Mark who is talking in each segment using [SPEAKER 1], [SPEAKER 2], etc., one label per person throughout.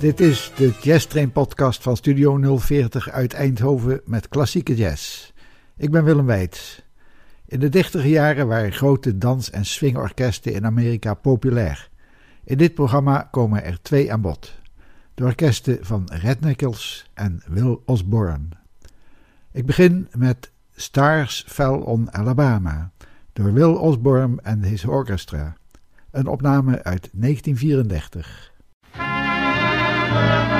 [SPEAKER 1] Dit is de Jazz Train podcast van Studio 040 uit Eindhoven met klassieke jazz. Ik ben Willem Weits. In de dichtige jaren waren grote dans- en swingorkesten in Amerika populair. In dit programma komen er twee aan bod. De orkesten van Red Nichols en Will Osborne. Ik begin met Stars Fell on Alabama door Will Osborne en his orchestra. Een opname uit 1934.
[SPEAKER 2] Thank you.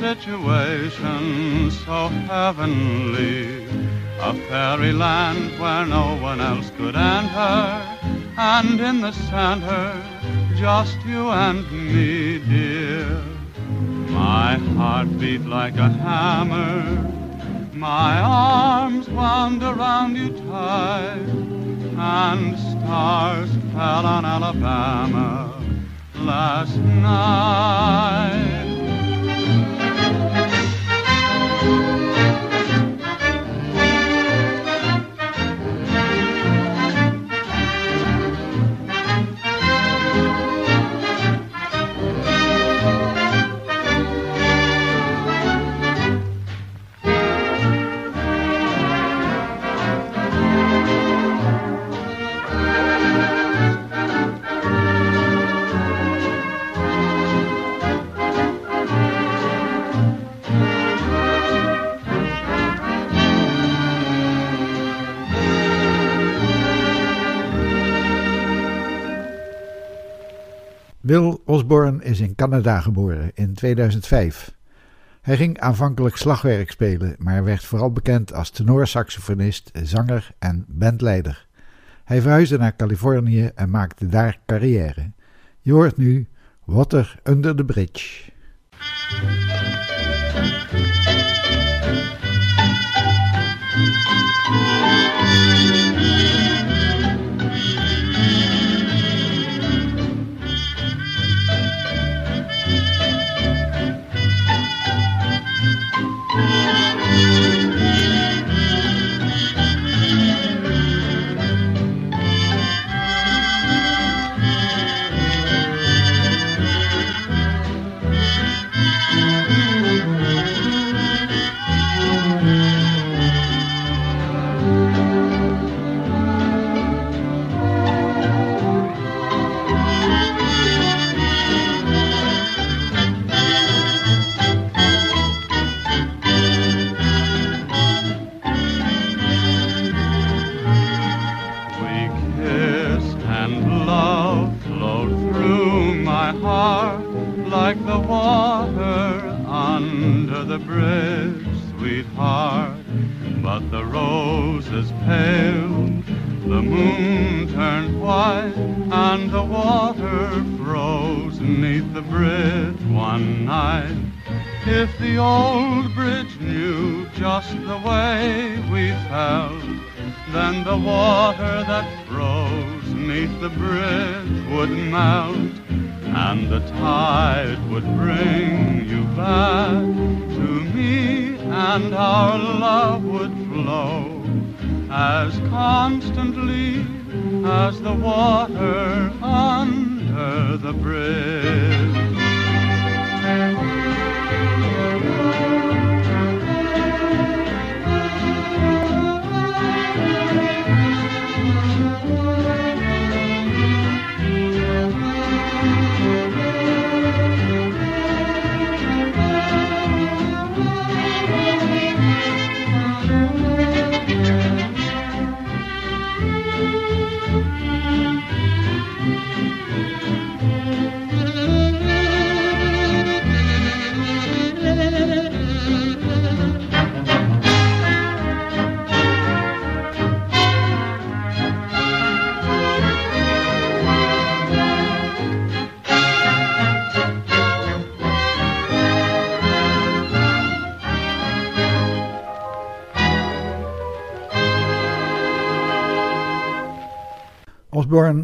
[SPEAKER 2] situation so heavenly, a fairyland where no one else could enter, and in the center, just you and me, dear. My heart beat like a hammer, my arms wound around you tight, and stars fell on Alabama last night.
[SPEAKER 1] Will Osborne is in Canada geboren in 2005. Hij ging aanvankelijk slagwerk spelen, maar werd vooral bekend als tenorsaxofonist, zanger en bandleider. Hij verhuisde naar Californië en maakte daar carrière. Je hoort nu Water Under the Bridge.
[SPEAKER 2] And the water froze neath the bridge one night. If the old bridge knew just the way we felt, then the water that froze neath the bridge would melt, and the tide would bring you back to me, and our love would flow as constantly as the water under the bridge.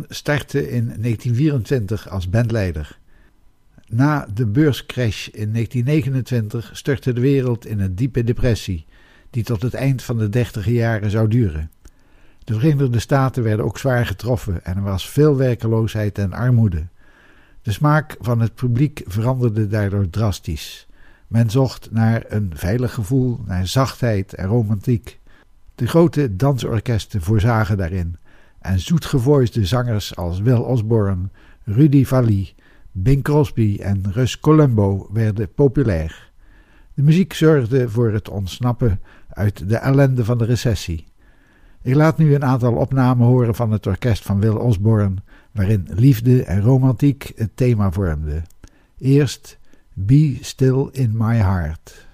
[SPEAKER 1] Startte in 1924 als bandleider. Na de beurscrash in 1929 stortte de wereld in een diepe depressie, die tot het eind van de dertiger jaren zou duren. De Verenigde Staten werden ook zwaar getroffen en er was veel werkeloosheid en armoede. De smaak van het publiek veranderde daardoor drastisch. Men zocht naar een veilig gevoel, naar zachtheid en romantiek. De grote dansorkesten voorzagen daarin en zoetgevoisde zangers als Will Osborne, Rudy Vallee, Bing Crosby en Russ Columbo werden populair. De muziek zorgde voor het ontsnappen uit de ellende van de recessie. Ik laat nu een aantal opnamen horen van het orkest van Will Osborne, waarin liefde en romantiek het thema vormden. Eerst Be Still in My Heart.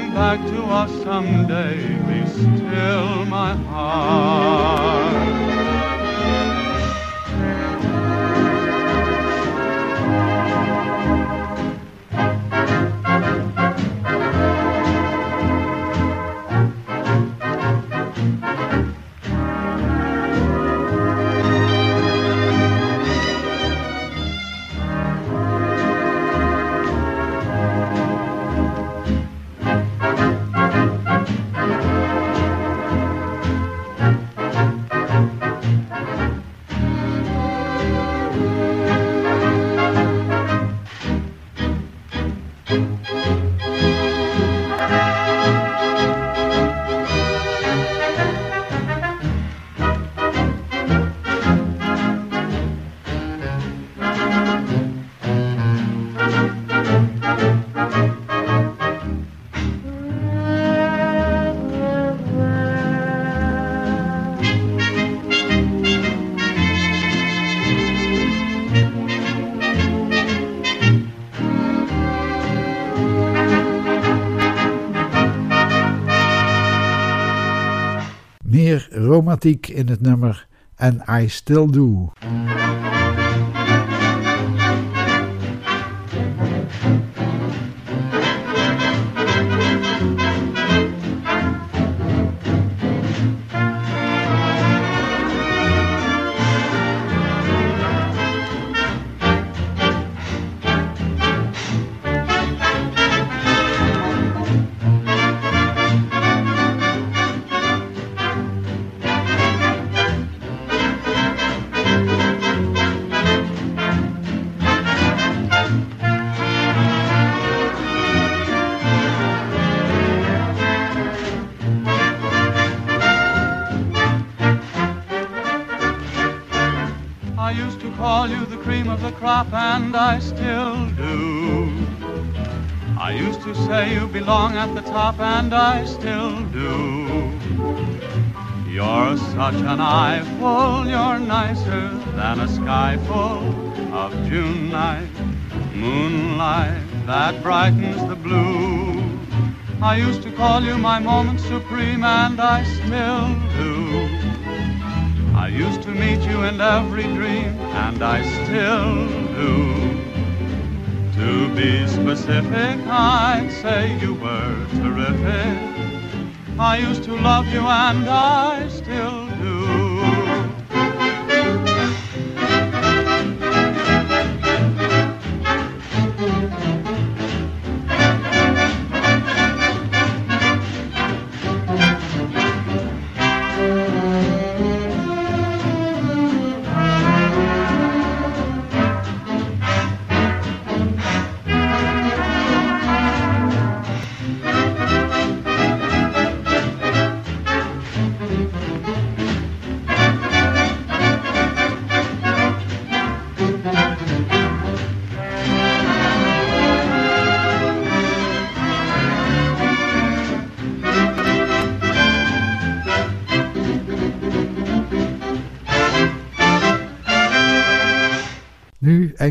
[SPEAKER 2] Coming back to us someday. Be still, my heart.
[SPEAKER 1] Romantiek in het nummer And I Still Do.
[SPEAKER 2] Cream of the crop, and I still do. I used to say you belong at the top, and I still do. You're such an eyeful, you're nicer than a sky full of June night, moonlight that brightens the blue. I used to call you my moment supreme, and I still do. I used to meet you in every dream, and I still do. To be specific, I'd say you were terrific. I used to love you, and I still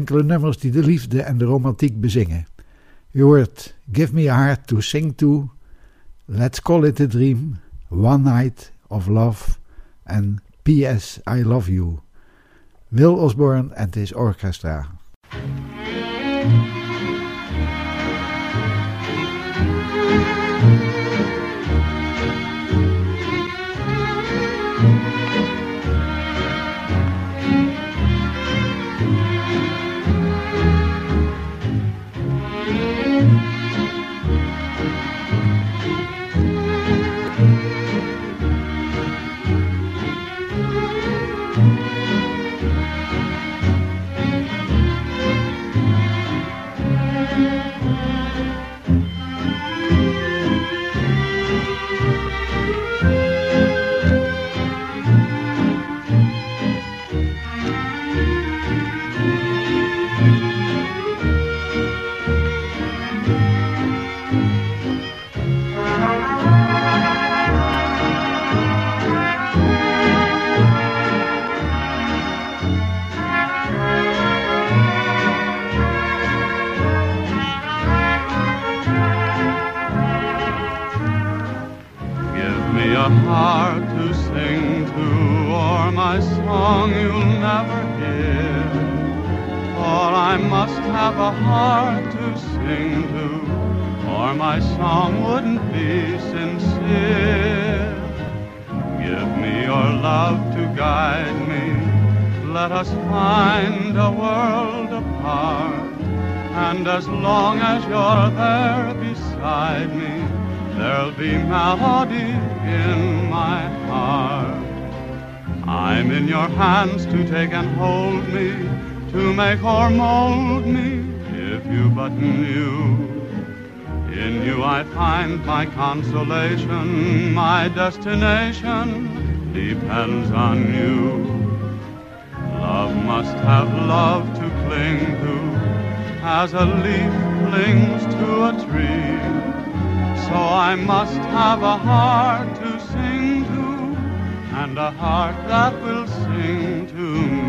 [SPEAKER 1] enkele nummers die de liefde en de romantiek bezingen. U hoort Give Me a Heart to Sing To, Let's Call It a Dream, One Night of Love en P.S. I Love You. Will Osborne en his orchestra. My
[SPEAKER 2] destination depends on you. Love must have love to cling to, as a leaf clings to a tree. So I must have a heart to sing to, and a heart that will sing to me.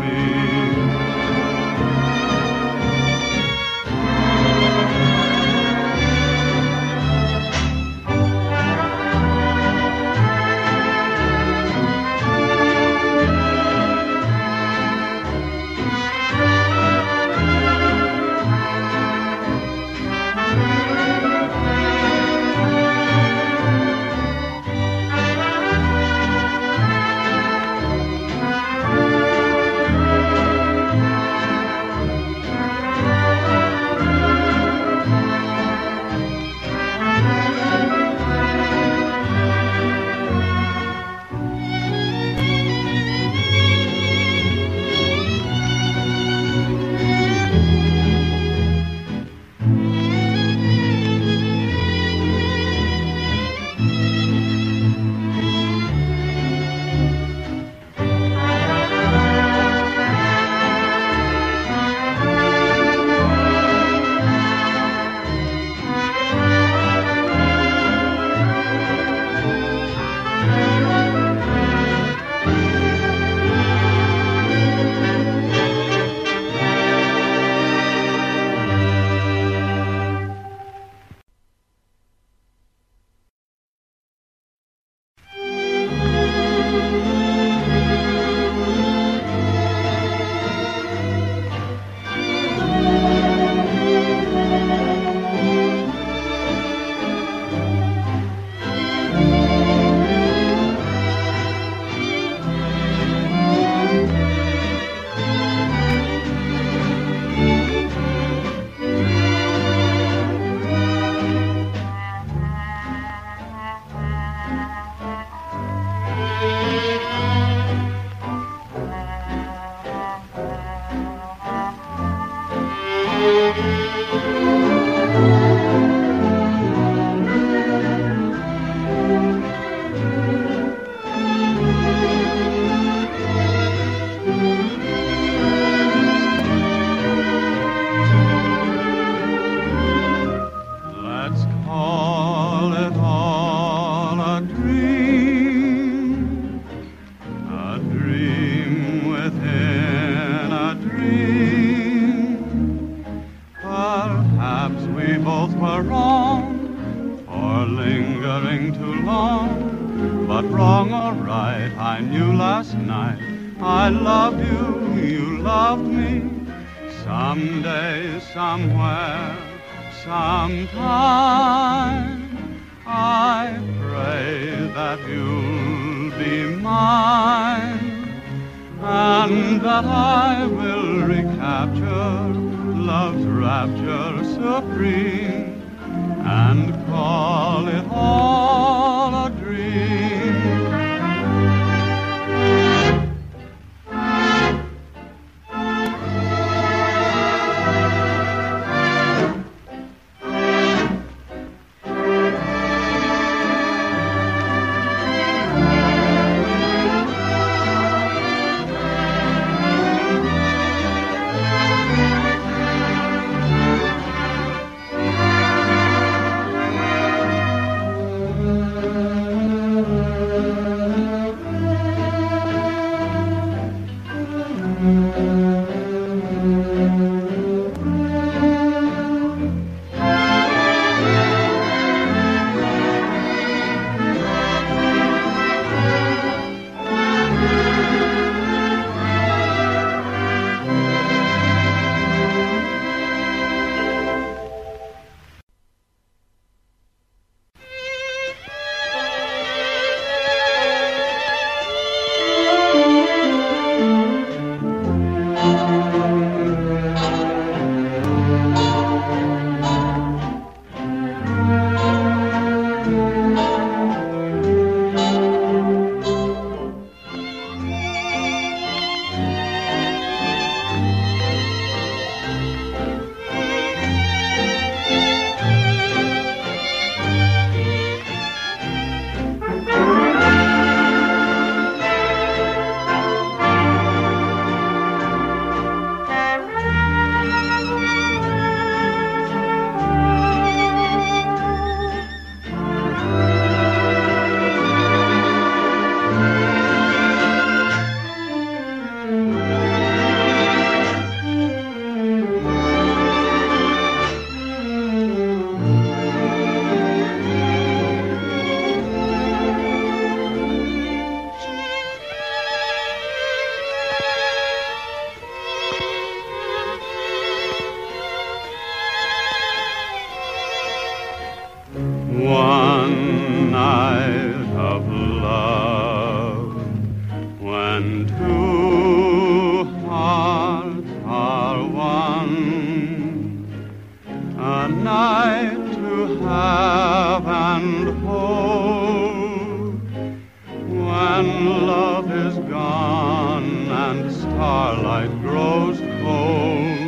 [SPEAKER 2] When love is gone and starlight grows cold.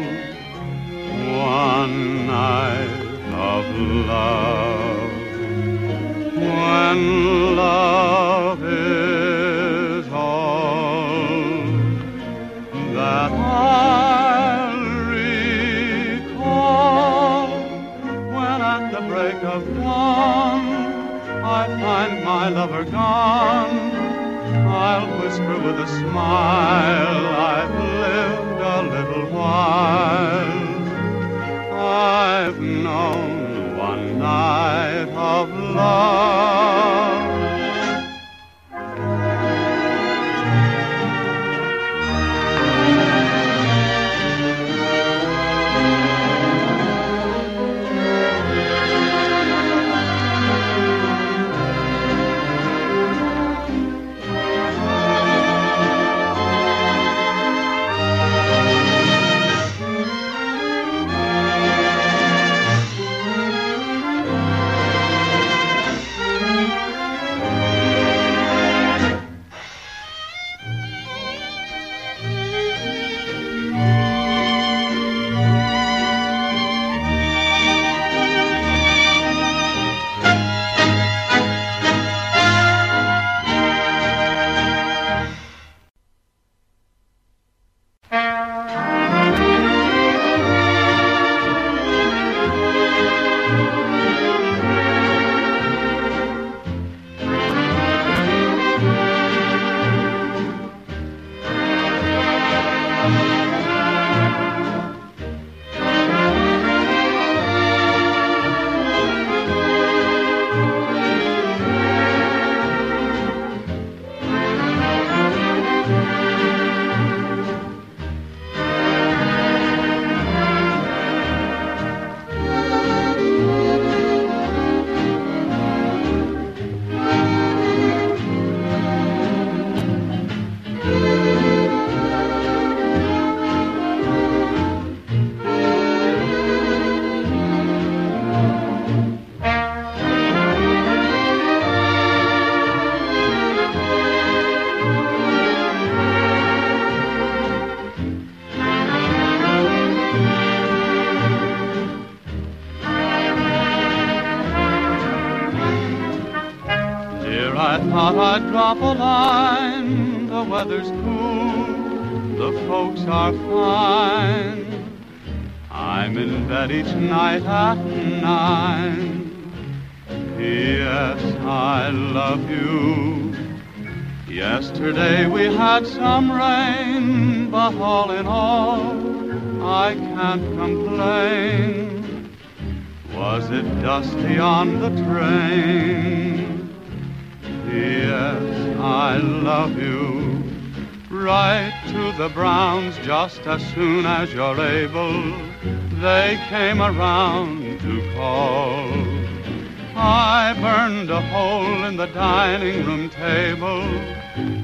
[SPEAKER 2] One night of love when love I find my lover gone. I'll whisper with a smile I've lived a little while. I've known one night of love. Weather's cool, the folks are fine. Soon as you're able. They came around to call. I burned a hole in the dining room table.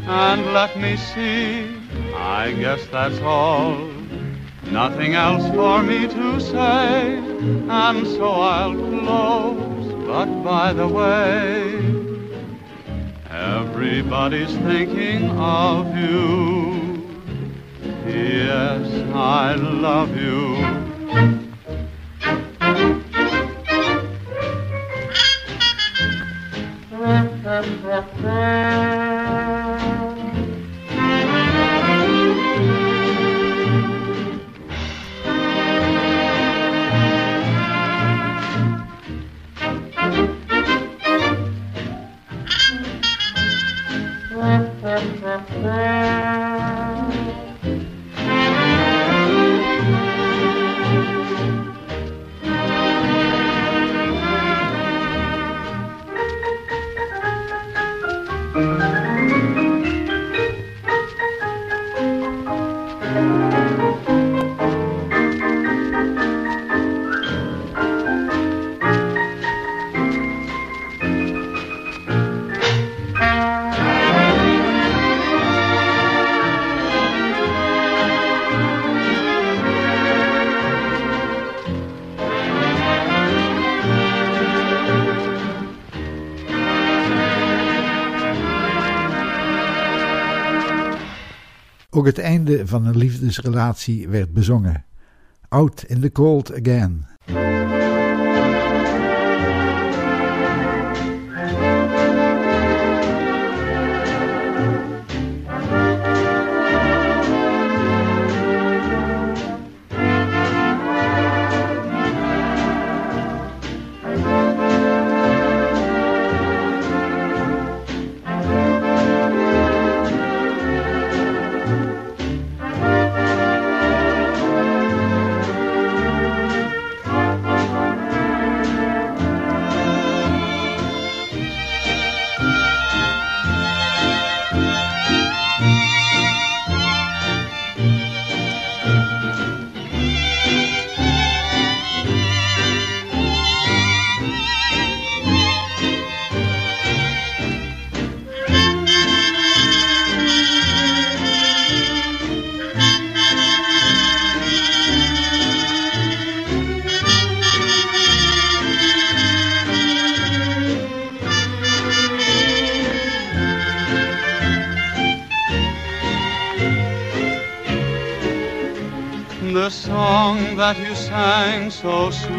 [SPEAKER 2] And let me see, I guess that's all. Nothing else for me to say, and so I'll close. But by the way, Everybody's thinking of you. Yes, I love you.
[SPEAKER 1] Van een liefdesrelatie werd bezongen. Out in the Cold Again.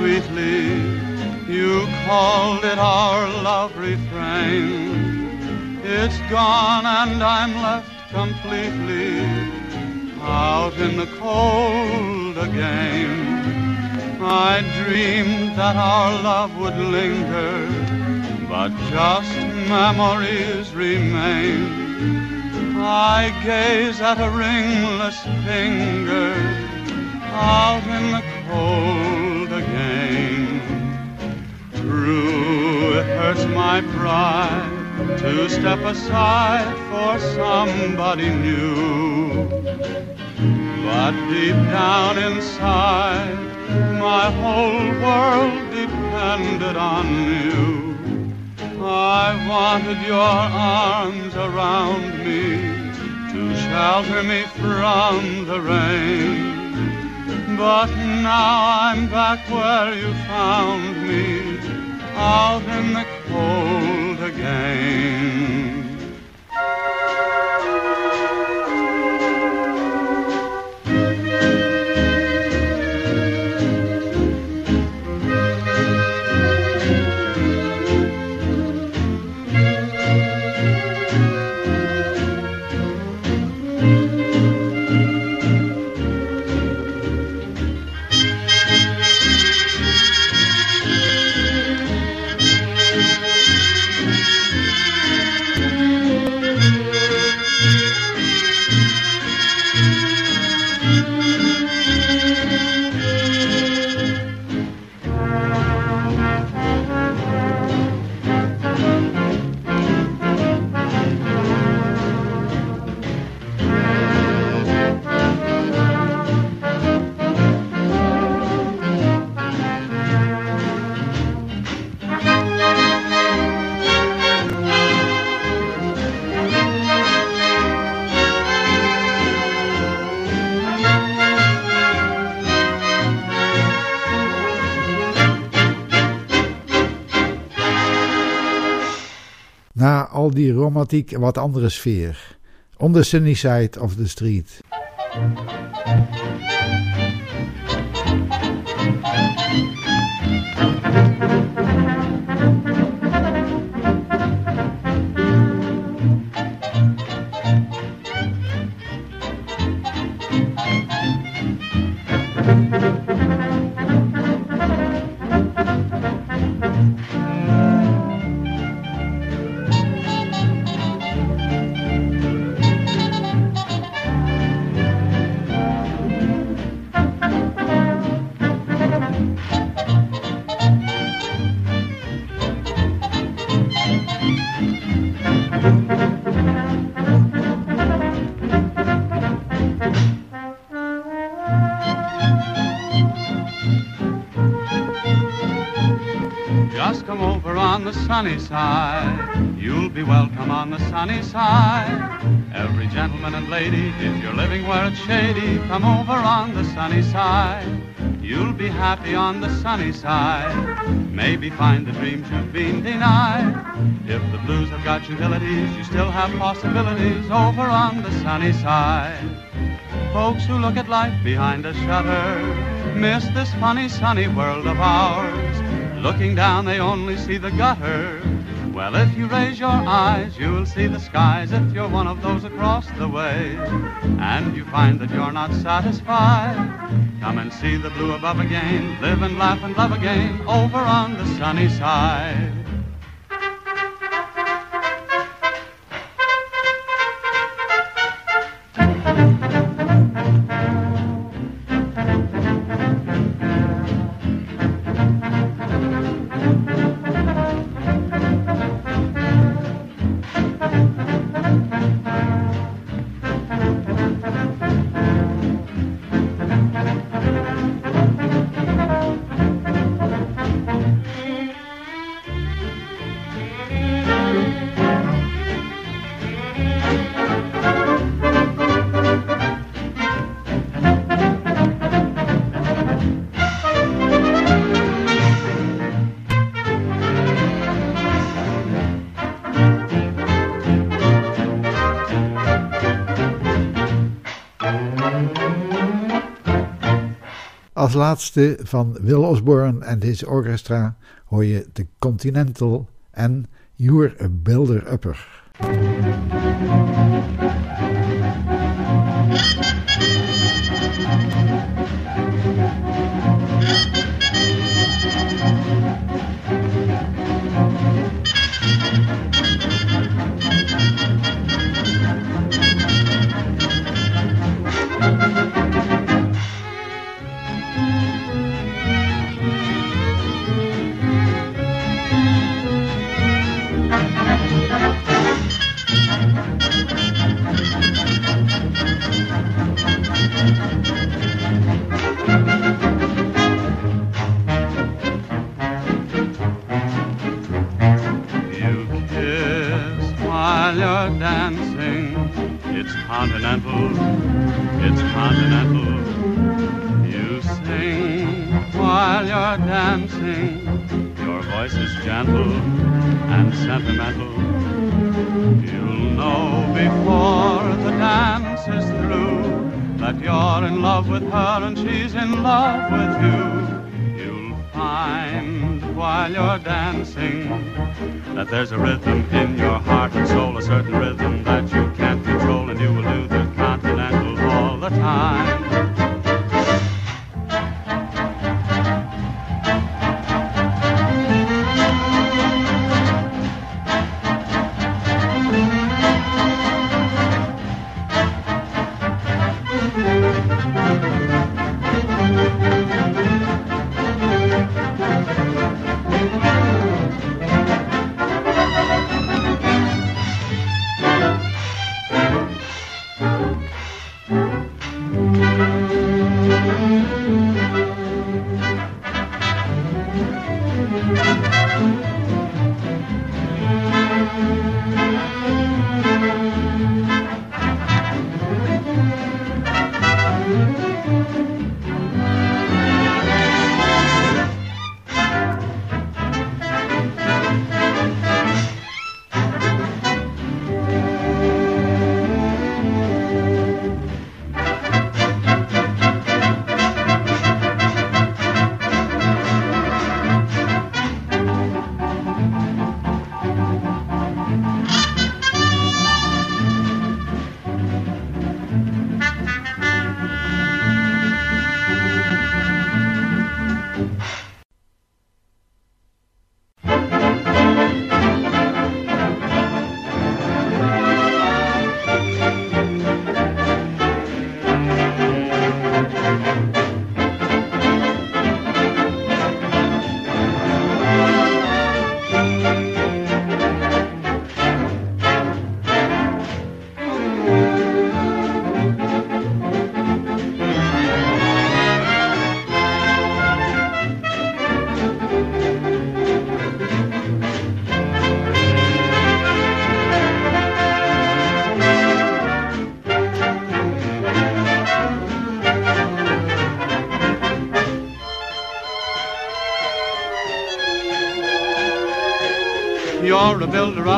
[SPEAKER 2] Sweetly. You called it our love refrain. It's gone and I'm left completely out in the cold again. I dreamed that our love would linger, but just memories remain. I gaze at a ringless finger out in the cold again. True, it hurts my pride to step aside for somebody new. But deep down inside, my whole world depended on you. I wanted your arms around me to shelter me from the rain. But now I'm back where you found me, out in the cold again.
[SPEAKER 1] Romantiek wat andere sfeer. On the sunny side of the street.
[SPEAKER 2] Side. Every gentleman and lady, if you're living where it's shady, come over on the sunny side. You'll be happy on the sunny side. Maybe find the dreams you've been denied. If the blues have got utilities, you still have possibilities over on the sunny side. Folks who look at life behind a shutter miss this funny sunny world of ours. Looking down, they only see the gutter. Well, if you raise your eyes, you'll see the skies if you're one of those across the way. And you find that you're not satisfied. Come and see the blue above again. Live and laugh and love again over on the sunny side.
[SPEAKER 1] Als laatste van Will Osborne and His Orchestra hoor je The Continental en You're a Builder Upper.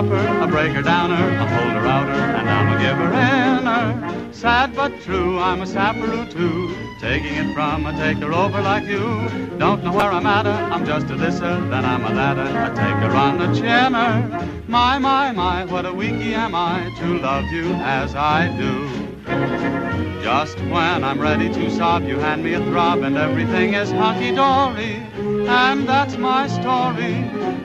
[SPEAKER 2] Builder-upper, a breaker-downer, a holder-outer, and I'm a giver-inner. Sad but true, I'm a sapperoo too. Taking it from a taker-over like you. Don't know where I'm at, I'm just a thisser, then I'm a ladder, a taker on the chinner. My, my, my, what a weakie am I to love you as I do. Just when I'm ready to sob, you hand me a throb and everything is hunky-dory. And that's my story.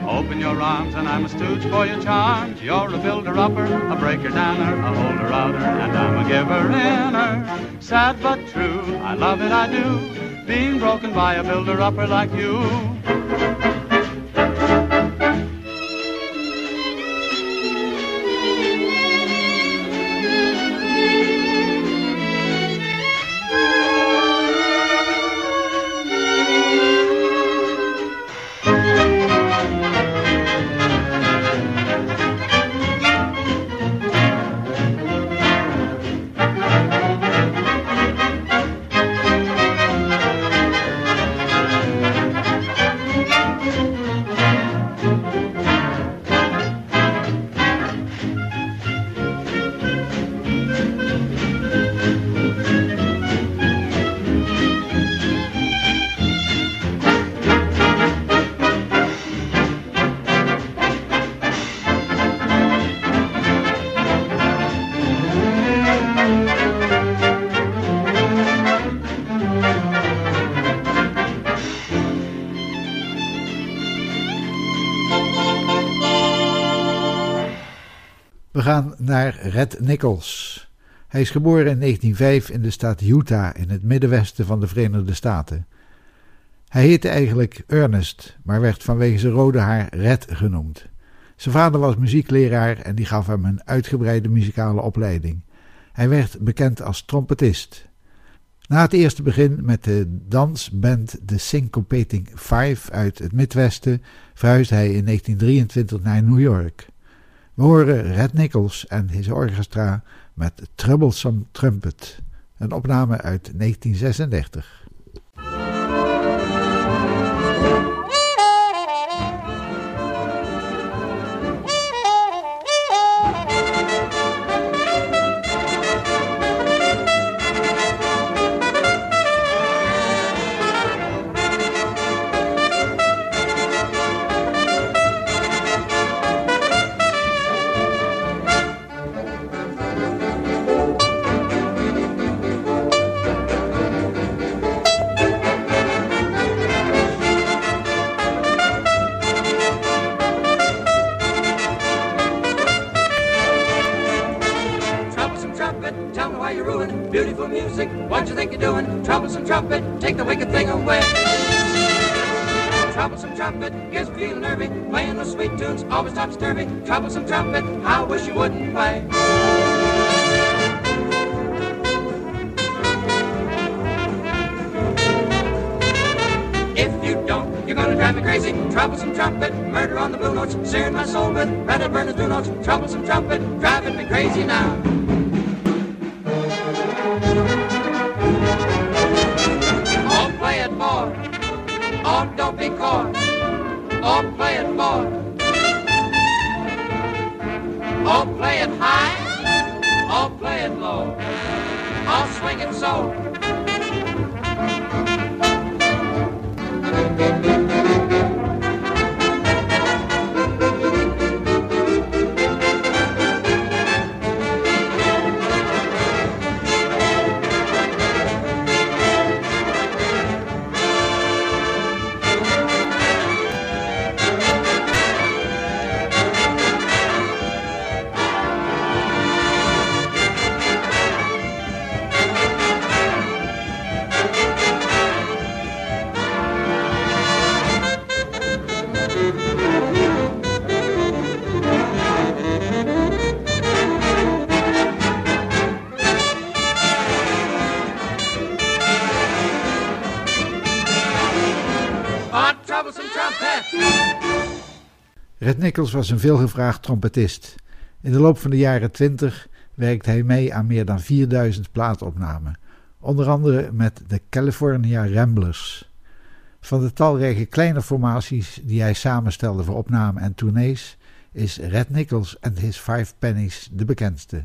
[SPEAKER 2] Open your arms and I'm a stooge for your charms. You're a builder-upper, a breaker-downer, a holder-outer, and I'm a giver-inner. Sad but true, I love it, I do. Being broken by a builder-upper like you.
[SPEAKER 1] Red Nichols. Hij is geboren in 1905 in de staat Utah in het middenwesten van de Verenigde Staten. Hij heette eigenlijk Ernest, maar werd vanwege zijn rode haar Red genoemd. Zijn vader was muziekleraar en die gaf hem een uitgebreide muzikale opleiding. Hij werd bekend als trompetist. Na het eerste begin met de dansband The Syncopating Five uit het Midwesten verhuisde hij in 1923 naar New York. We horen Red Nichols en his orchestra met Troublesome Trumpet, een opname uit 1936.
[SPEAKER 3] Troublesome trumpet, Red
[SPEAKER 1] Nichols was een veelgevraagd trompetist. In de loop van de jaren 20 werkte hij mee aan meer dan 4000 plaatopnamen, onder andere met de California Ramblers. Van de talrijke kleine formaties die hij samenstelde voor opnamen en tournees, is Red Nichols and His Five Pennies de bekendste.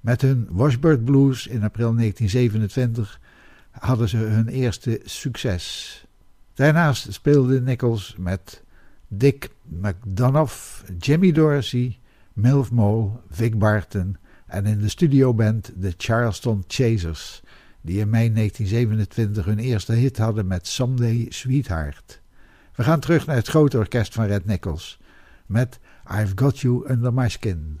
[SPEAKER 1] Met hun Washbird Blues in april 1927 hadden ze hun eerste succes. Daarnaast speelde Nichols met Dick McDonough, Jimmy Dorsey, Milf Mole, Vic Barton en in de studioband de Charleston Chasers, die in mei 1927 hun eerste hit hadden met Someday Sweetheart. We gaan terug naar het grote orkest van Red Nichols met I've Got You Under My Skin.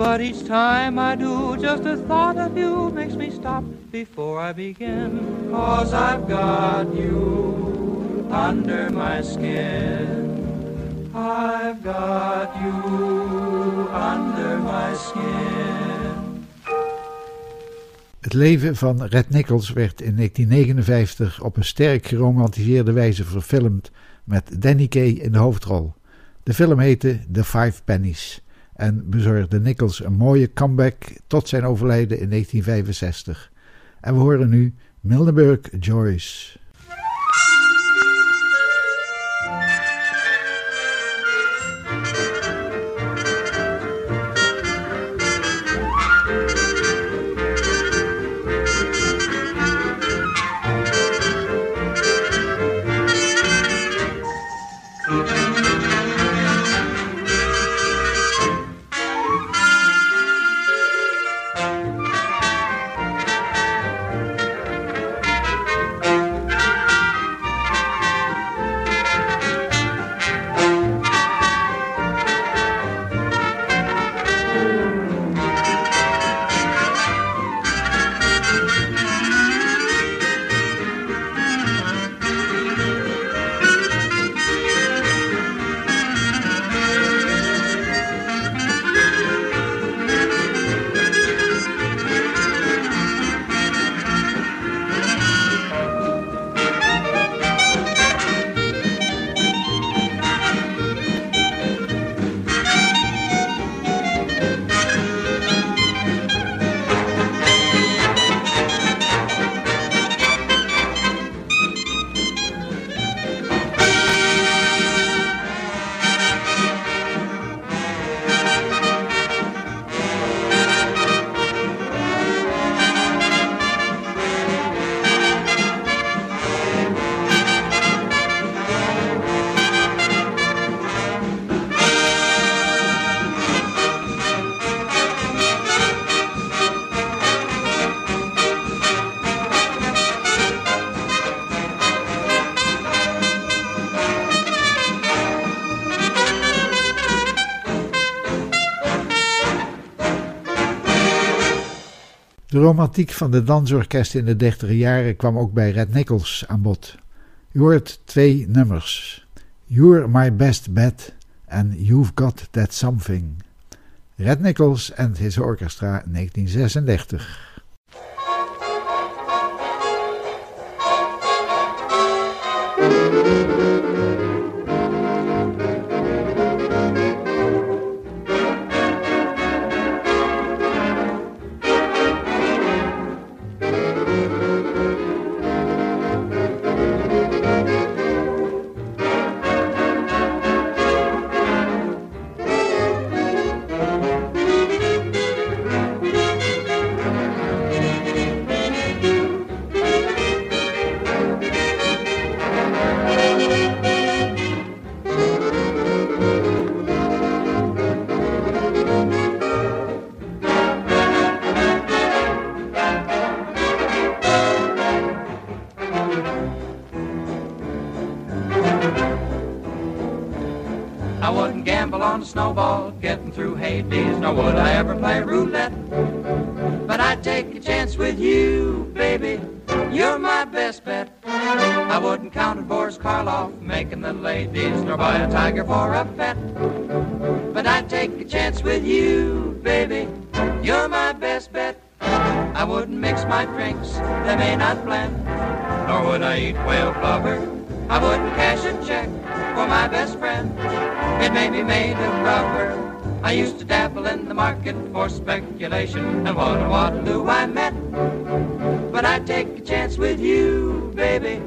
[SPEAKER 3] But each time I do, just the thought of you makes me stop before I begin. Cause I've got you under my skin. I've got you under my skin.
[SPEAKER 1] Het leven van Red Nichols werd in 1959 op een sterk geromantiseerde wijze verfilmd met Danny Kaye in de hoofdrol. De film heette The Five Pennies en bezorgde Nichols een mooie comeback tot zijn overlijden in 1965. En we horen nu Mildenburg Joyce. Romantiek van de dansorkesten in de dertiger jaren kwam ook bij Red Nichols aan bod. U hoort twee nummers. You're My Best Bet en You've Got That Something. Red Nichols and His Orchestra 1936.
[SPEAKER 3] tiger for a pet. But I'd take a chance with you, baby. You're my best bet. I wouldn't mix my drinks, they may not blend. Nor would I eat whale blubber. I wouldn't cash a check for my best friend. It may be made of rubber. I used to dabble in the market for speculation, and what a Waterloo I met. But I'd take a chance with you, baby.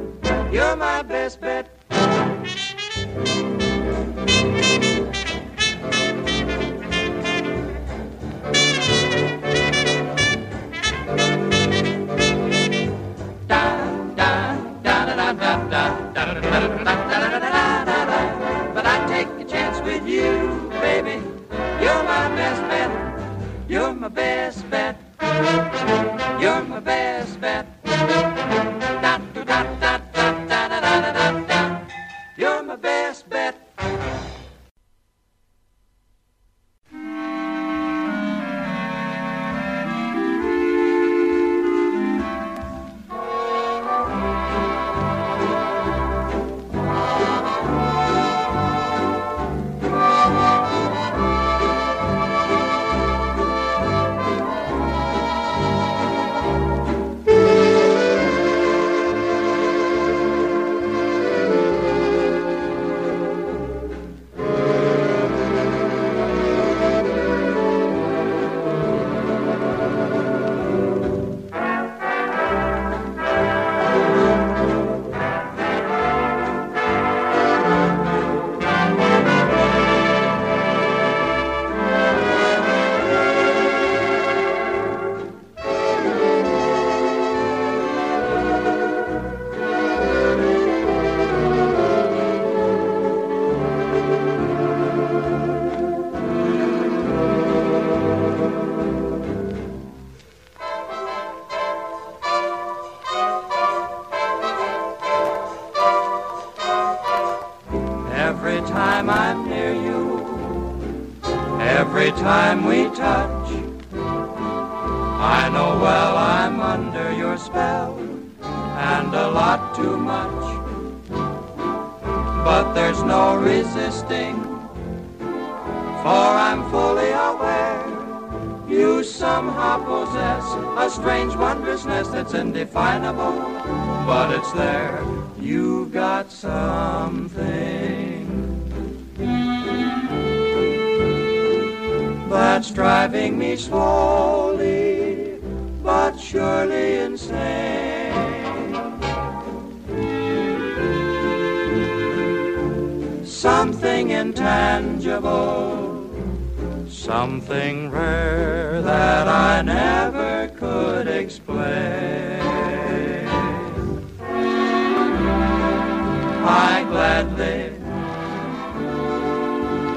[SPEAKER 3] Something intangible, something rare that I never could explain. I gladly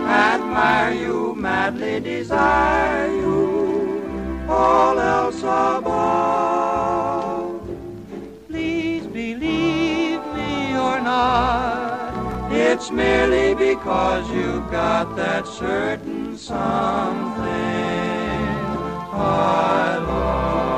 [SPEAKER 3] admire you, madly desire you, all else above. It's merely because you've got that certain something I love.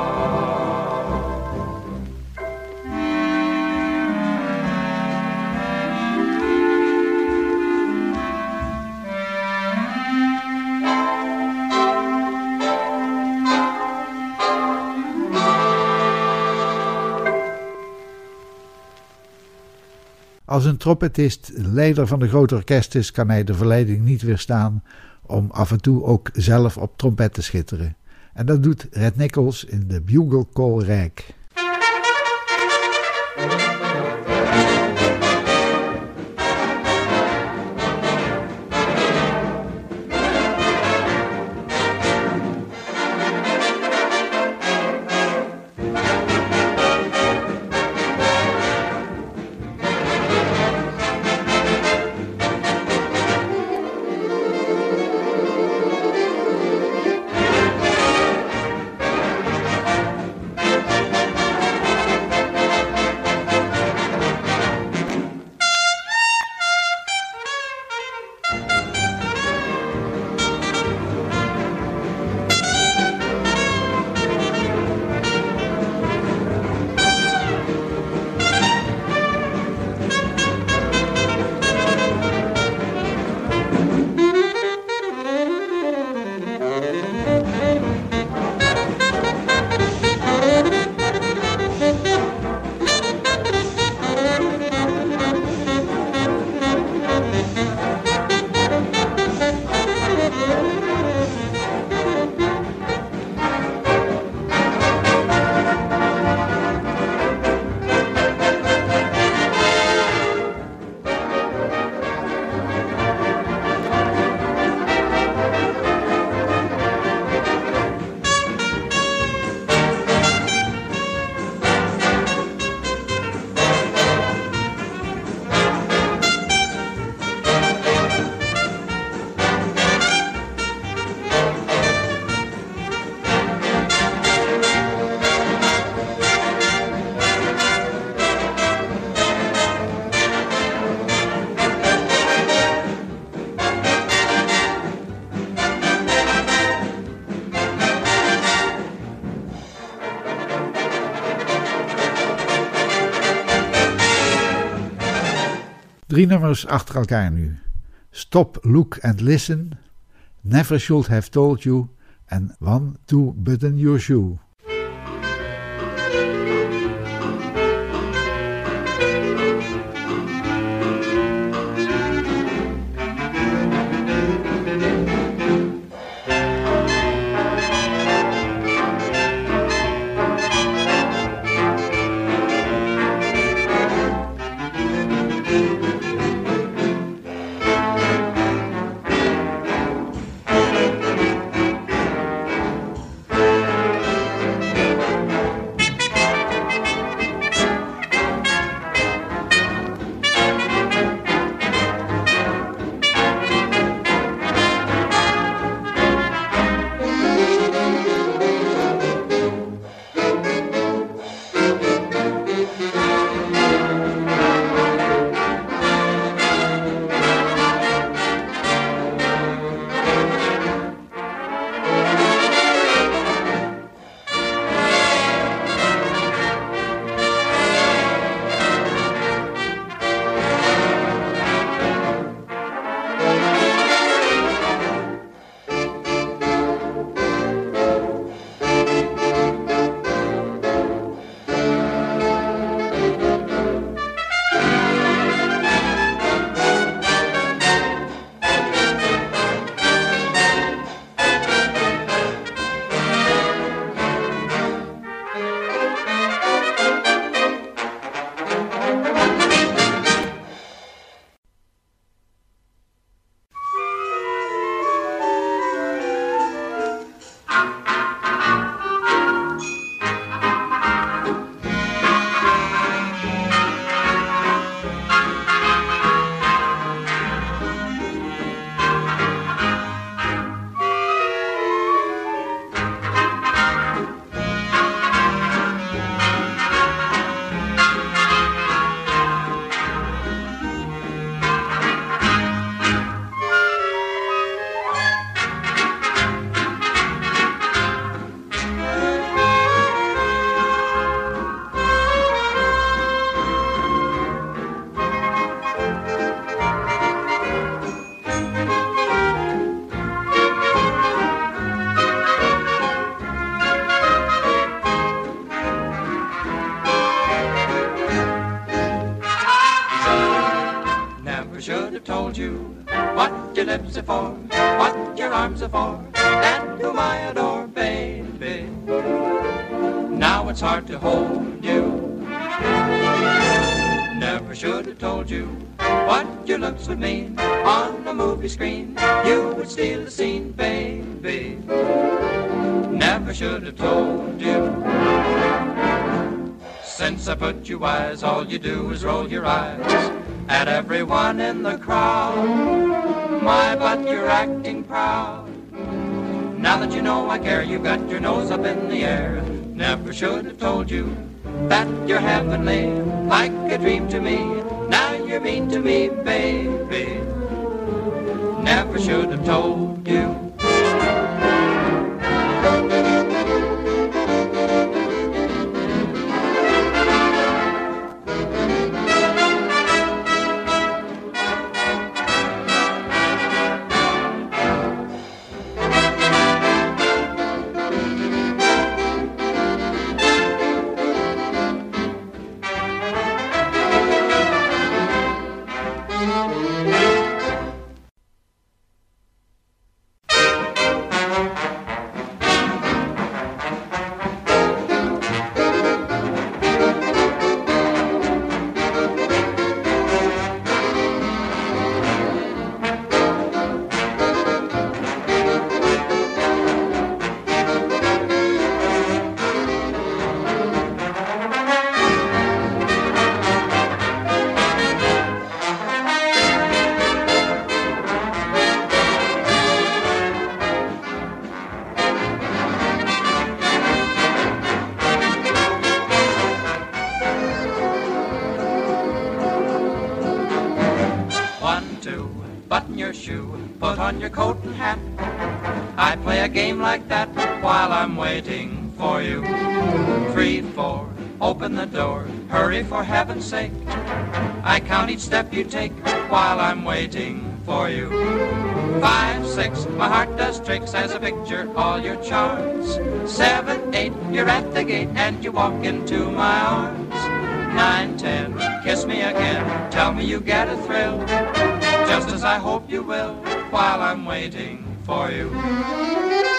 [SPEAKER 1] Als een trompetist leider van een groot orkest is, kan hij de verleiding niet weerstaan om af en toe ook zelf op trompet te schitteren. En dat doet Red Nichols in de Bugle Call Rijk. Drie nummers achter elkaar nu. Stop, Look and Listen, Never Should Have Told You en One to Button Your Shoe.
[SPEAKER 3] Your lips are for, what your arms are for, and whom I adore, baby. Now it's hard to hold you. Never should have told you what your looks would mean on a movie screen. You would steal the scene, baby. Never should have told you. Since I put you wise, all you do is roll your eyes at everyone in the crowd. My, but you're acting proud. Now that you know I care, you've got your nose up in the air. Never should have told you that you're heavenly, like a dream to me. Now you're mean to me, baby. Never should have told you. For you. Three, four, open the door, hurry for heaven's sake. I count each step you take while I'm waiting for you. Five, six, my heart does tricks as a picture all your charms. Seven, eight, you're at the gate and you walk into my arms. Nine, ten, kiss me again, tell me you get a thrill. Just as I hope you will while I'm waiting for you.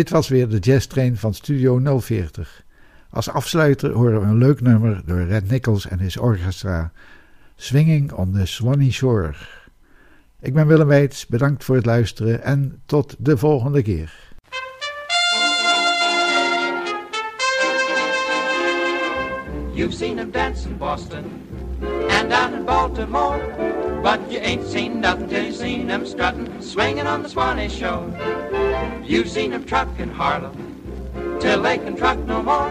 [SPEAKER 1] Dit was weer de jazztrain van Studio 040. Als afsluiter horen we een leuk nummer door Red Nichols en his orchestra, Swinging on the Swanee Shore. Ik ben Willem Weits, bedankt voor het luisteren en tot de volgende keer.
[SPEAKER 3] You've seen him dance in Boston and down in Baltimore, but you ain't seen nothing till you seen him strutting, swinging on the Swanee Shore. You've seen them truck in Harlem till they can truck no more.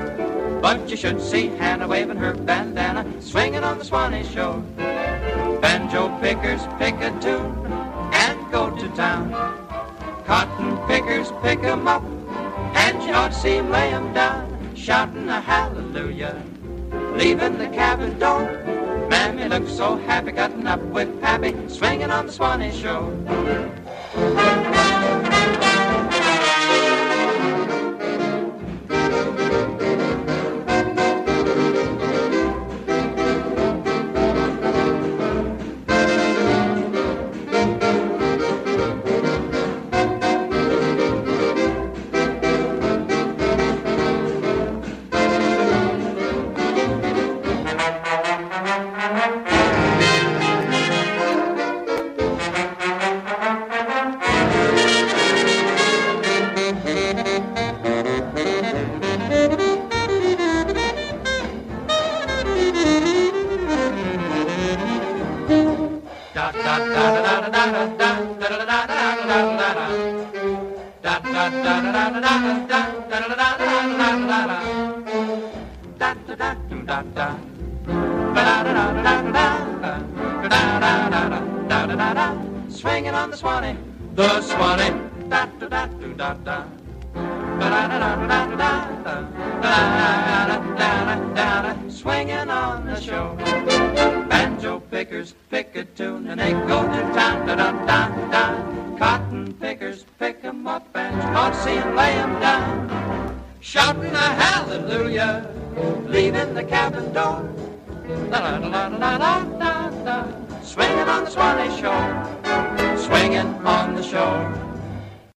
[SPEAKER 3] But you should see Hannah waving her bandana, swinging on the Swanee shore. Banjo pickers pick a tune and go to town. Cotton pickers pick 'em up, and you ought to see 'em lay 'em down, shouting a hallelujah. Leaving the cabin door, Mammy looks so happy, cutting up with Pappy, swinging on the Swanee shore.